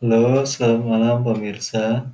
Halo, selamat malam pemirsa.